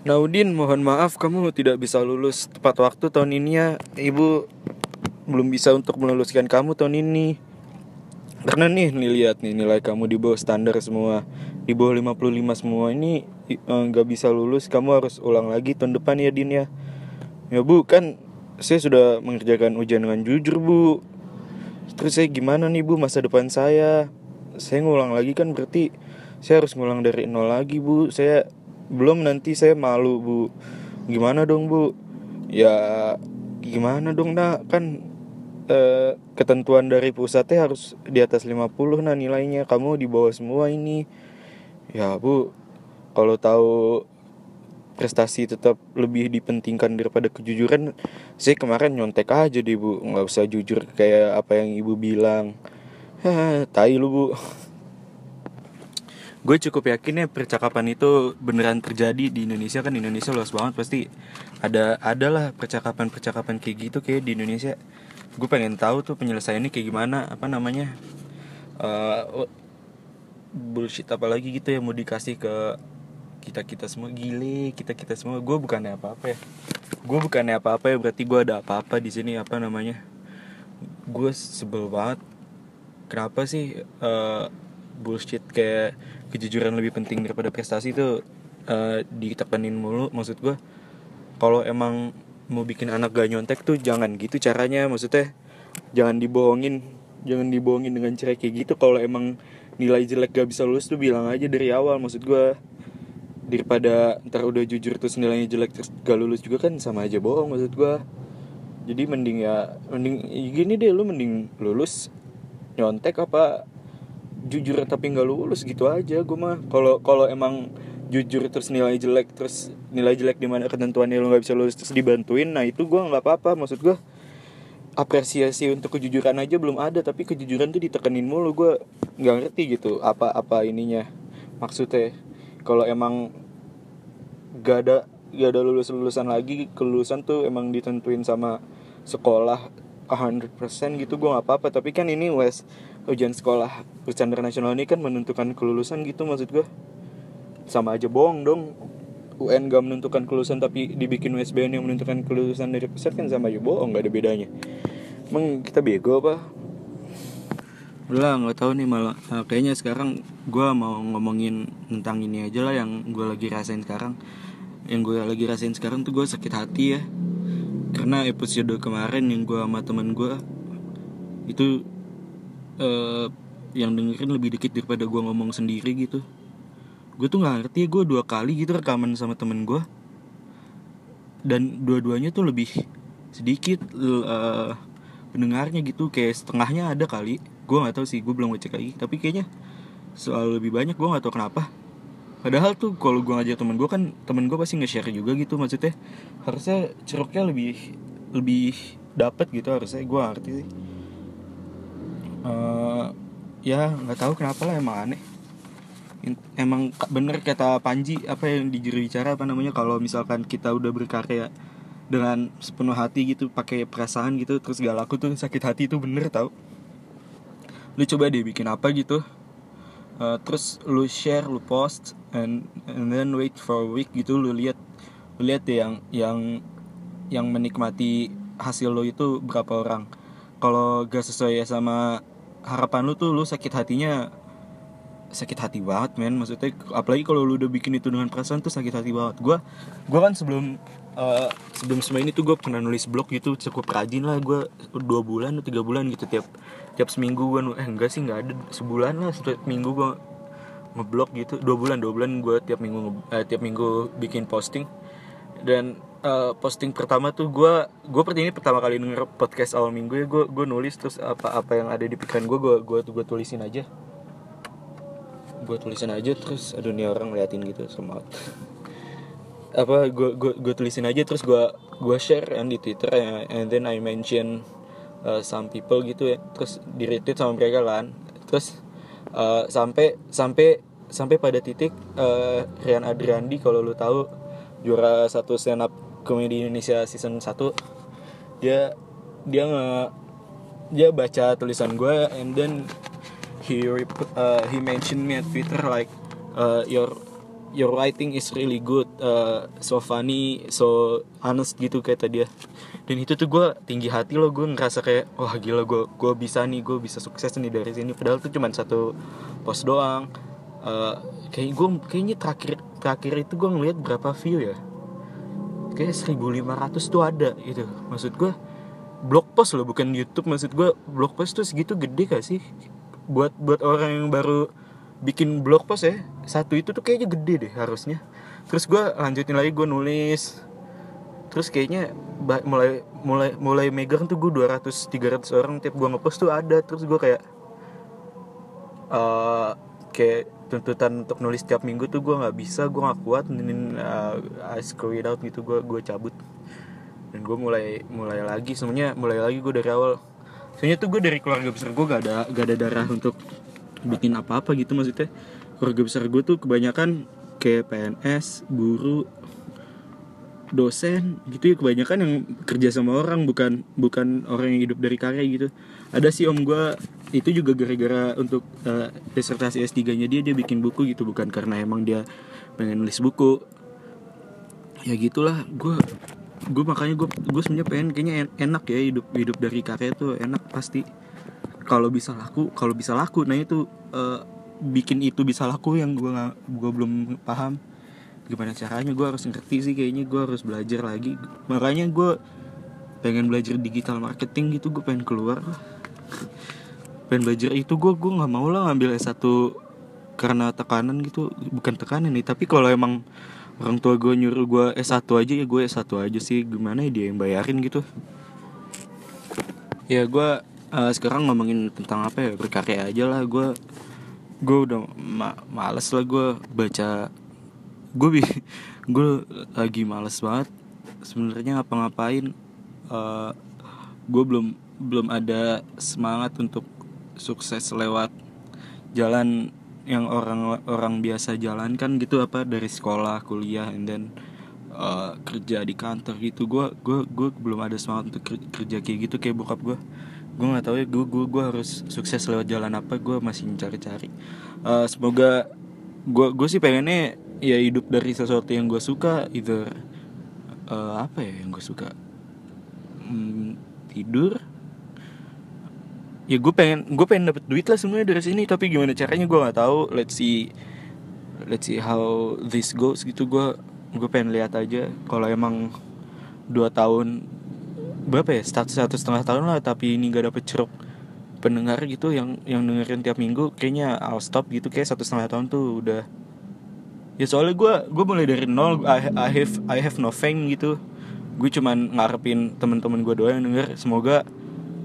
Naudin, mohon maaf kamu tidak bisa lulus tepat waktu tahun ini ya. Ibu belum bisa untuk meluluskan kamu tahun ini. Karena nih, nih lihat nih nilai kamu di bawah standar semua. Di bawah 55 semua ini eh, nggak bisa lulus, kamu harus ulang lagi tahun depan ya Din ya. Ya Bu, kan saya sudah mengerjakan ujian dengan jujur Bu. Terus saya gimana nih Bu masa depan saya? Saya ngulang lagi kan berarti saya harus ngulang dari nol lagi Bu. Saya belum nanti saya malu Bu. Gimana dong Bu? Ya gimana dong nak kan eh, ketentuan dari pusatnya harus di atas 50 nah nilainya kamu di bawah semua ini. Ya Bu, kalau tahu prestasi tetap lebih dipentingkan daripada kejujuran saya kemarin nyontek aja deh bu nggak usah jujur kayak apa yang ibu bilang tai lu bu gue cukup yakin ya percakapan itu beneran terjadi di Indonesia. Kan Indonesia luas banget pasti ada adalah percakapan percakapan kayak gitu kayak di Indonesia. Gue pengen tahu tuh penyelesaiannya kayak gimana apa namanya oh, bullshit apa lagi gitu yang mau dikasih ke kita kita semua. Gile kita kita semua. Gue bukannya apa apa ya. Gue bukannya apa apa ya berarti gue ada apa apa di sini apa namanya. Gue sebel banget. Kenapa sih eh, bullshit kayak kejujuran lebih penting daripada prestasi itu eh, ditekenin mulu maksud gue kalau emang mau bikin anak gak nyontek tuh jangan gitu caranya maksudnya jangan dibohongin jangan dibohongin dengan cara kayak gitu. Kalau emang nilai jelek gak bisa lulus tuh bilang aja dari awal maksud gue daripada ntar udah jujur terus nilainya jelek terus gak lulus juga kan sama aja bohong maksud gue jadi mending ya mending gini deh lu mending lulus nyontek apa jujur tapi nggak lulus gitu aja. Gue mah kalau kalau emang jujur terus nilai jelek terus nilai jelek di mana ketentuannya lu nggak bisa lulus terus dibantuin nah itu gue nggak apa-apa. Maksud gue apresiasi untuk kejujuran aja belum ada tapi kejujuran tuh ditekenin mulu. Gue nggak ngerti gitu apa apa ininya. Maksudnya kalau emang gak ada gak ada lulus lulusan lagi kelulusan tuh emang ditentuin sama sekolah 100% gitu gue nggak apa-apa. Tapi kan ini wes ujian sekolah standar nasional ini kan menentukan kelulusan gitu maksud gue sama aja bohong dong. UN gak menentukan kelulusan tapi dibikin USBN yang menentukan kelulusan dari pusat kan sama aja bohong gak ada bedanya. Emang kita bego apa? Udah nggak tahu nih malah Nah, kayaknya sekarang gue mau ngomongin tentang ini aja lah yang gue lagi rasain sekarang. Yang gue lagi rasain sekarang tuh gue sakit hati ya. Karena episode kemarin yang gue sama temen gue itu eh, yang dengerin lebih dikit daripada gue ngomong sendiri gitu. Gue tuh nggak ngerti gue dua kali gitu rekaman sama temen gue dan dua-duanya tuh lebih sedikit eh, pendengarnya gitu kayak setengahnya ada kali. Gue nggak tahu sih gue belum ngecek lagi. Tapi kayaknya soal lebih banyak gue nggak tahu kenapa. Padahal tuh kalau gue ngajak temen gue kan temen gue pasti nge-share juga gitu maksudnya. Harusnya ceruknya lebih lebih dapat gitu harusnya. Gue ngerti sih Eh, ya nggak tahu kenapa lah emang aneh. Emang bener kata Panji apa yang di juru bicara apa namanya kalau misalkan kita udah berkarya dengan sepenuh hati gitu pakai perasaan gitu terus gak laku tuh sakit hati itu bener tau. Lu coba deh bikin apa gitu. Uh, terus lu share lu post and and then wait for a week gitu lu lihat lu lihat deh yang yang yang menikmati hasil lo itu berapa orang. Kalau gak sesuai sama harapan lu tuh lu sakit hatinya sakit hati banget men. Maksudnya apalagi kalau lu udah bikin itu dengan perasaan tuh sakit hati banget. Gua gua kan sebelum eh, sebelum semua ini tuh gue pernah nulis blog gitu cukup rajin lah. Gue dua bulan atau tiga bulan gitu tiap tiap seminggu gue eh enggak sih nggak ada. Sebulan lah setiap minggu gue ngeblog gitu. Dua bulan dua bulan gue tiap minggu eh, tiap minggu bikin posting. Dan eh, posting pertama tuh gue gue pertama ini pertama kali denger podcast awal minggu ya gue gue nulis terus apa apa yang ada di pikiran gue gue gue gue tulisin aja. Gue tulisin aja terus aduh nih orang ngeliatin gitu sama apa gue gue gue tulisin aja terus gue gue share kan di twitter ya, and then I mention uh, some people gitu ya terus di retweet sama mereka kan. Terus uh, sampai sampai sampai pada titik uh, Rian Adriandi kalau lu tahu juara satu stand up comedy Indonesia season 1 dia dia nge dia baca tulisan gue and then he rep- uh, he mentioned me at Twitter like uh, your your writing is really good uh, so funny so honest gitu kata dia. Dan itu tuh gue tinggi hati loh gue ngerasa kayak wah gila gue gue bisa nih gue bisa sukses nih dari sini. Padahal tuh cuma satu post doang. Uh, kayak gue kayaknya terakhir terakhir itu gue ngeliat berapa view ya kayak 1500 tuh ada gitu. Maksud gue blog post loh bukan YouTube. Maksud gue blog post tuh segitu gede gak sih? Buat buat orang yang baru bikin blog post ya satu itu tuh kayaknya gede deh harusnya. Terus gue lanjutin lagi gue nulis. Terus kayaknya mulai mulai mulai megang tuh gue 200 300 orang tiap gue ngepost tuh ada. Terus gue kayak uh, kayak tuntutan untuk nulis tiap minggu tuh gue nggak bisa gue nggak kuat dan uh, I screw it out gitu gue gue cabut. Dan gue mulai mulai lagi semuanya mulai lagi gue dari awal. Soalnya tuh gue dari keluarga besar gue gak ada gak ada darah untuk bikin apa-apa gitu maksudnya. Keluarga besar gue tuh kebanyakan kayak PNS guru dosen gitu ya kebanyakan yang kerja sama orang bukan bukan orang yang hidup dari karya gitu. Ada sih om gue itu juga gara-gara untuk uh, disertasi S3 nya dia dia bikin buku gitu bukan karena emang dia pengen nulis buku. Ya gitulah gue gue makanya gue gue sebenarnya pengen kayaknya enak ya hidup hidup dari karya tuh enak pasti. Kalau bisa laku kalau bisa laku. Nah itu uh, bikin itu bisa laku yang gue nggak gue belum paham gimana caranya gue harus ngerti sih kayaknya gue harus belajar lagi. Makanya gue pengen belajar digital marketing gitu gue pengen keluar. Pengen belajar itu gue gue nggak mau lah ngambil S1 karena tekanan gitu. Bukan tekanan nih tapi kalau emang orang tua gue nyuruh gue S1 aja ya gue S1 aja sih. Gimana ya dia yang bayarin gitu? Ya gue uh, sekarang ngomongin tentang apa ya berkarya aja lah. Gue gue udah ma males lah gue baca gue gue lagi males banget sebenarnya ngapa-ngapain uh, gue belum belum ada semangat untuk sukses lewat jalan yang orang orang biasa jalankan gitu apa dari sekolah kuliah and then uh, kerja di kantor gitu. Gue gue gue belum ada semangat untuk kerja kayak gitu kayak bokap gue gue nggak tahu ya gue gue gue harus sukses lewat jalan apa gue masih mencari-cari. Uh, semoga gue gue sih pengennya ya hidup dari sesuatu yang gue suka either uh, apa ya yang gue suka? Hmm, tidur. Ya gue pengen gue pengen dapet duit lah semuanya dari sini tapi gimana caranya gue nggak tahu. Let's see let's see how this goes gitu. Gue gue pengen lihat aja. Kalau emang dua tahun berapa ya? Satu satu setengah tahun lah tapi ini gak dapet ceruk pendengar gitu yang yang dengerin tiap minggu kayaknya I'll stop gitu. Kayak satu setengah tahun tuh udah ya soalnya gue gue mulai dari nol I, I have I have no fame gitu. Gue cuman ngarepin temen-temen gue doang yang denger. Semoga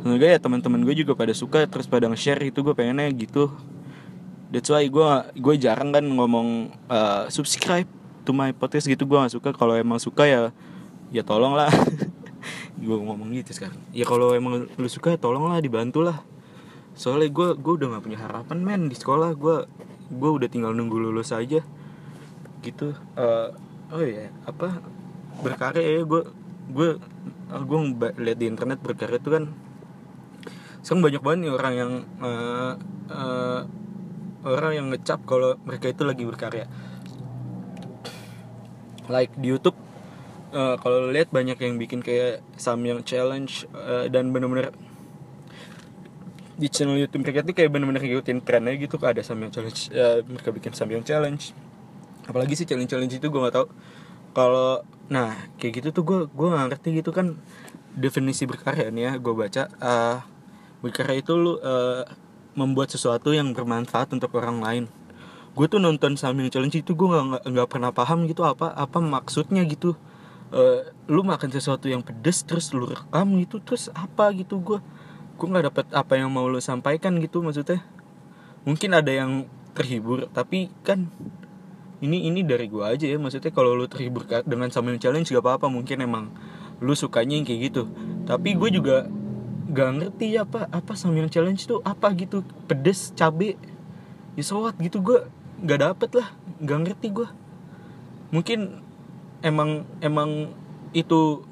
semoga ya teman-teman gue juga pada suka terus pada nge-share itu gue pengennya gitu. That's why gue gue jarang kan ngomong uh, subscribe to my podcast gitu. Gue gak suka. Kalau emang suka ya ya tolong lah gue ngomong gitu sekarang. Ya kalau emang lu suka tolong lah dibantu lah soalnya gue gue udah gak punya harapan men di sekolah. Gue gue udah tinggal nunggu lulus aja gitu uh, oh ya apa berkarya ya gue gue gue lihat di internet berkarya itu kan sekarang banyak banget nih orang yang uh, uh, orang yang ngecap kalau mereka itu lagi berkarya. Like di YouTube uh, kalau lihat banyak yang bikin kayak Samyang challenge uh, dan bener-bener di channel YouTube mereka itu kayak bener-bener ngikutin trennya gitu ada Samyang challenge uh, mereka bikin Samyang challenge apalagi sih challenge challenge itu gue nggak tahu. Kalau nah kayak gitu tuh gue gue nggak ngerti gitu kan definisi berkarya nih ya gue baca uh, berkarya itu lu uh, membuat sesuatu yang bermanfaat untuk orang lain. Gue tuh nonton Samyang Challenge itu gue nggak nggak pernah paham gitu apa apa maksudnya gitu. Uh, lu makan sesuatu yang pedes terus lu rekam gitu terus apa gitu gue gue nggak dapet apa yang mau lu sampaikan gitu maksudnya. Mungkin ada yang terhibur tapi kan ini ini dari gue aja ya. Maksudnya kalau lu terhibur dengan Samyang Challenge gak apa-apa. Mungkin emang lu sukanya yang kayak gitu. Tapi gue juga gak ngerti apa apa samyang challenge tuh apa gitu. Pedes cabe. Ya sewat gitu. Gue gak dapet lah. Gak ngerti gue mungkin emang emang itu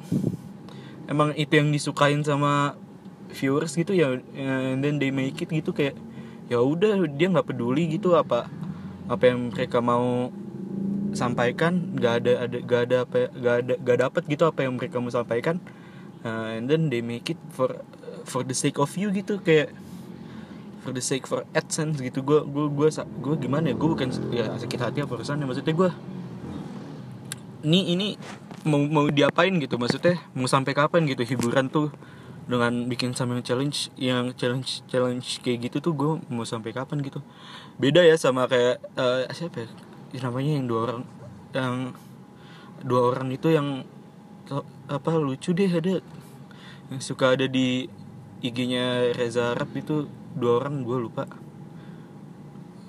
emang itu yang disukain sama viewers gitu ya and then they make it gitu. Kayak ya udah dia nggak peduli gitu apa apa yang mereka mau sampaikan nggak ada ada nggak ada apa nggak ada nggak dapat gitu apa yang mereka mau sampaikan. Uh, and then they make it for for the sake of you gitu kayak for the sake for adsense gitu. Gue gue gue gue gimana ya? Gue bukan ya sakit hati apa urusannya maksudnya gue ini ini mau mau diapain gitu? Maksudnya mau sampai kapan gitu? Hiburan tuh dengan bikin sambil challenge yang challenge challenge kayak gitu tuh gue mau sampai kapan gitu? Beda ya sama kayak uh, siapa ya namanya yang dua orang yang dua orang itu yang apa lucu deh ada. Yang suka ada di IG-nya Reza Arab itu dua orang gue lupa.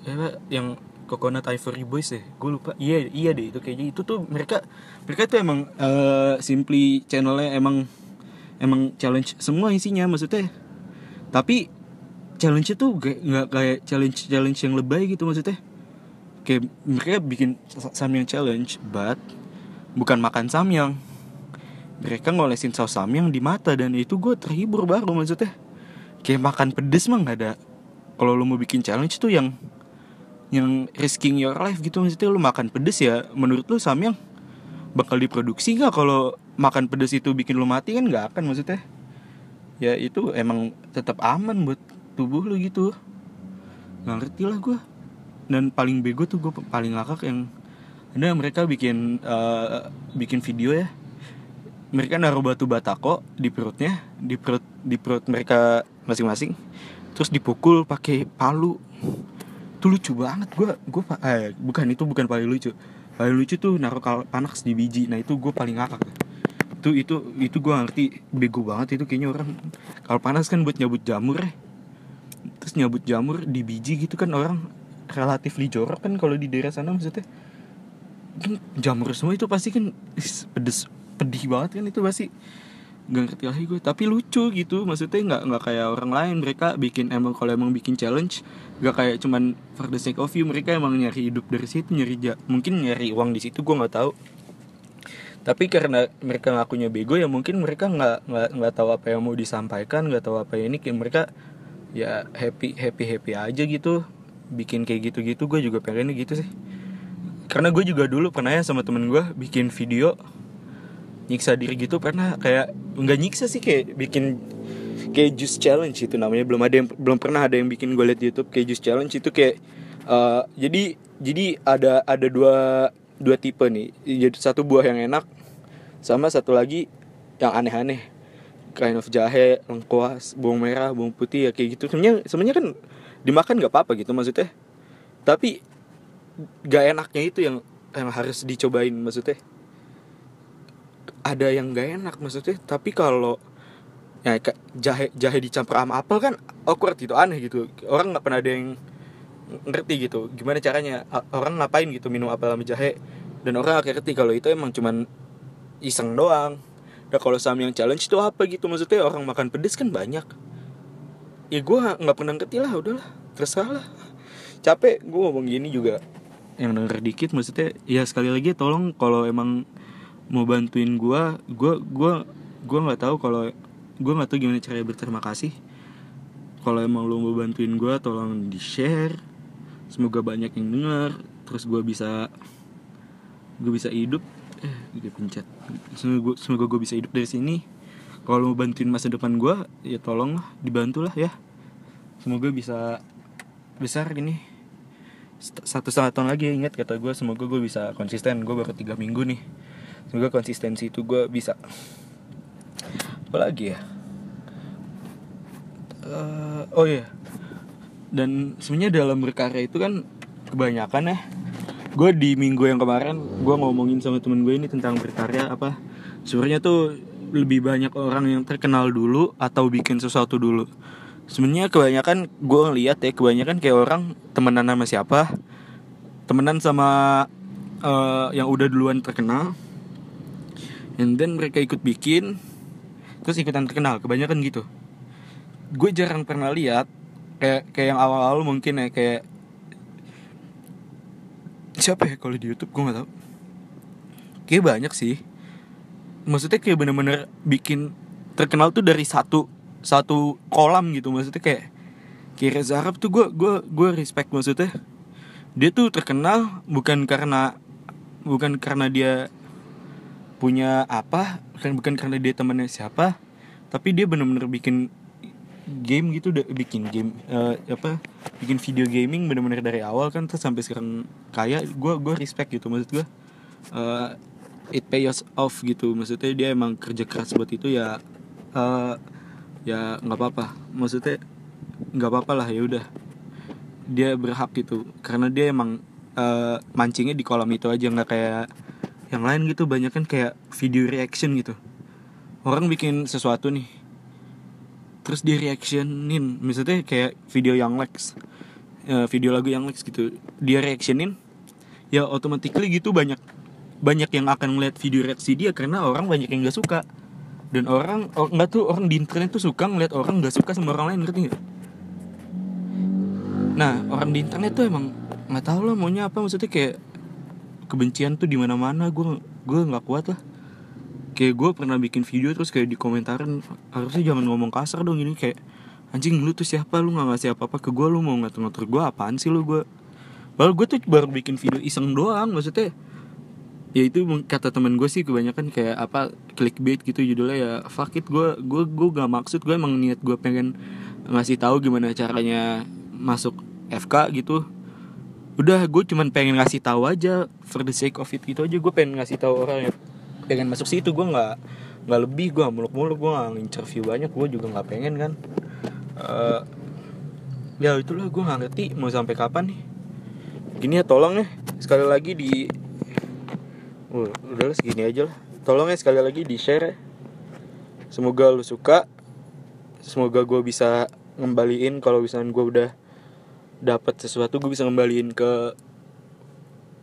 Ya yang Coconut Ivory Boys ya gue lupa. Iya iya deh itu kayaknya. Itu tuh mereka mereka tuh emang uh, simply channelnya emang emang challenge semua isinya maksudnya. Tapi challenge itu nggak kayak challenge challenge yang lebay gitu maksudnya kayak mereka bikin samyang challenge but bukan makan samyang. Mereka ngolesin saus samyang di mata dan itu gue terhibur baru maksudnya. Kayak makan pedes mah nggak ada. Kalau lo mau bikin challenge tuh yang yang risking your life gitu maksudnya. Lo makan pedes ya menurut lo samyang bakal diproduksi nggak? Kalau makan pedes itu bikin lo mati kan nggak akan maksudnya. Ya itu emang tetap aman buat tubuh lo gitu. Ngerti lah gue dan paling bego tuh gue paling ngakak yang ada mereka bikin uh, bikin video ya. Mereka naruh batu batako di perutnya di perut di perut mereka masing-masing. Terus dipukul pakai palu. Itu lucu banget. Gue gue eh, bukan itu bukan paling lucu. Paling lucu tuh naruh panas di biji. Nah itu gue paling ngakak. Itu itu itu gue ngerti bego banget. Itu kayaknya orang kalau panas kan buat nyabut jamur ya. Terus nyabut jamur di biji gitu kan orang relatif jorok kan kalau di daerah sana maksudnya. Kan jamur semua itu pasti kan pedes pedih banget kan itu pasti. Nggak ngerti lagi gue. Tapi lucu gitu maksudnya nggak nggak kayak orang lain. Mereka bikin emang kalau emang bikin challenge nggak kayak cuman for the sake of you. Mereka emang nyari hidup dari situ nyari ja mungkin nyari uang di situ gue nggak tahu. Tapi karena mereka ngakunya bego ya mungkin mereka nggak nggak nggak tahu apa yang mau disampaikan nggak tahu apa ini. Kayak mereka ya happy happy happy aja gitu bikin kayak gitu gitu gue juga pengennya gitu sih. Karena gue juga dulu pernah ya sama temen gue bikin video nyiksa diri gitu karena kayak nggak nyiksa sih kayak bikin kayak juice challenge itu namanya. Belum ada yang belum pernah ada yang bikin gue liat di YouTube kayak juice challenge itu kayak uh, jadi jadi ada ada dua dua tipe nih. Jadi satu buah yang enak sama satu lagi yang aneh-aneh. Kind of jahe lengkuas bawang merah bawang putih ya kayak gitu. Sebenarnya sebenarnya kan dimakan nggak apa-apa gitu maksudnya. Tapi gak enaknya itu yang yang harus dicobain maksudnya. Ada yang gak enak maksudnya tapi kalau ya jahe jahe dicampur sama apel kan awkward gitu aneh gitu. Orang nggak pernah ada yang ngerti gitu gimana caranya orang ngapain gitu minum apel sama jahe. Dan orang akhirnya ngerti kalau itu emang cuman iseng doang. Nah kalau sama yang challenge itu apa gitu maksudnya? Orang makan pedes kan banyak ya gue nggak pernah ngerti lah udahlah terserah lah. Capek gue ngomong gini juga. Yang denger dikit maksudnya ya sekali lagi tolong kalau emang mau bantuin gue gue gue gue nggak tahu kalau gue nggak tahu gimana cara berterima kasih. Kalau emang lo mau bantuin gue tolong di share semoga banyak yang denger terus gue bisa gue bisa hidup. Eh gue pencet semoga semoga gue bisa hidup dari sini kalau mau bantuin masa depan gue ya tolong lah dibantu lah ya. Semoga bisa besar gini satu setengah tahun lagi ingat kata gue semoga gue bisa konsisten. Gue baru tiga minggu nih. Semoga konsistensi itu gue bisa. Apa lagi ya? Uh, oh iya. Dan sebenarnya dalam berkarya itu kan kebanyakan ya. Gue di minggu yang kemarin gue ngomongin sama temen gue ini tentang berkarya apa. Sebenarnya tuh lebih banyak orang yang terkenal dulu atau bikin sesuatu dulu. Sebenarnya kebanyakan gue ngeliat ya kebanyakan kayak orang temenan sama siapa? Temenan sama uh, yang udah duluan terkenal. And then mereka ikut bikin terus ikutan terkenal kebanyakan gitu. Gue jarang pernah lihat kayak kayak yang awal-awal mungkin ya kayak siapa ya kalau di YouTube gue nggak tahu. Kayak banyak sih maksudnya kayak bener-bener bikin terkenal tuh dari satu satu kolam gitu. Maksudnya kayak kayak Reza Arab tuh gue gue gue respect maksudnya. Dia tuh terkenal bukan karena bukan karena dia punya apa kan bukan karena dia temannya siapa tapi dia bener-bener bikin game gitu bikin game uh, apa bikin video gaming bener-bener dari awal kan terus sampai sekarang kaya. Gue gue respect gitu maksud gue uh, it pays off gitu. Maksudnya dia emang kerja keras buat itu ya uh, ya nggak apa-apa. Maksudnya nggak apa-apa lah ya udah. Dia berhak gitu. Karena dia emang uh, mancingnya di kolam itu aja nggak kayak yang lain gitu. Banyak kan kayak video reaction gitu. Orang bikin sesuatu nih terus di reactionin. Misalnya kayak video yang Lex uh, video lagu yang Lex gitu. Dia reactionin ya automatically gitu banyak banyak yang akan ngeliat video reaksi dia karena orang banyak yang gak suka. Dan orang oh, nggak tuh orang di internet tuh suka ngeliat orang nggak suka sama orang lain ngerti gak? nah orang di internet tuh emang nggak tahu lah maunya apa maksudnya kayak kebencian tuh di mana mana gue gue nggak kuat lah. Kayak gue pernah bikin video terus kayak di komentarin harusnya jangan ngomong kasar dong ini kayak anjing lu tuh siapa? Lu nggak ngasih apa apa ke gue lu mau ngatur-ngatur gue apaan sih lu gue baru gue tuh baru bikin video iseng doang maksudnya ya itu kata teman gue sih kebanyakan kayak apa clickbait gitu judulnya ya fuck it gue gue gue gak maksud gue emang niat gue pengen ngasih tahu gimana caranya masuk FK gitu. Udah gue cuman pengen ngasih tahu aja for the sake of it gitu aja gue pengen ngasih tahu orang ya pengen masuk situ. Gue nggak nggak lebih gue muluk-muluk gue nggak interview banyak gue juga nggak pengen kan. Uh, ya itulah gue nggak ngerti mau sampai kapan nih. Gini ya tolong ya sekali lagi di udah segini aja lah. Tolong ya sekali lagi di share ya. Semoga lu suka. Semoga gue bisa ngembaliin kalau misalnya gue udah dapat sesuatu gue bisa ngembaliin ke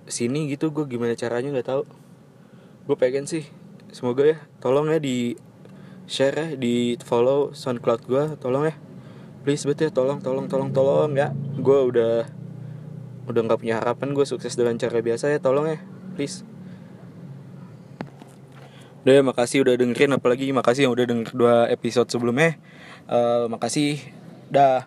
sini gitu. Gue gimana caranya nggak tahu. Gue pengen sih semoga ya. Tolong ya di share ya di follow soundcloud gue tolong ya. Please betul ya tolong tolong tolong tolong ya. Gue udah udah nggak punya harapan gue sukses dengan cara biasa ya. Tolong ya please udah ya, makasih udah dengerin apalagi makasih yang udah denger dua episode sebelumnya. Uh, makasih. Dah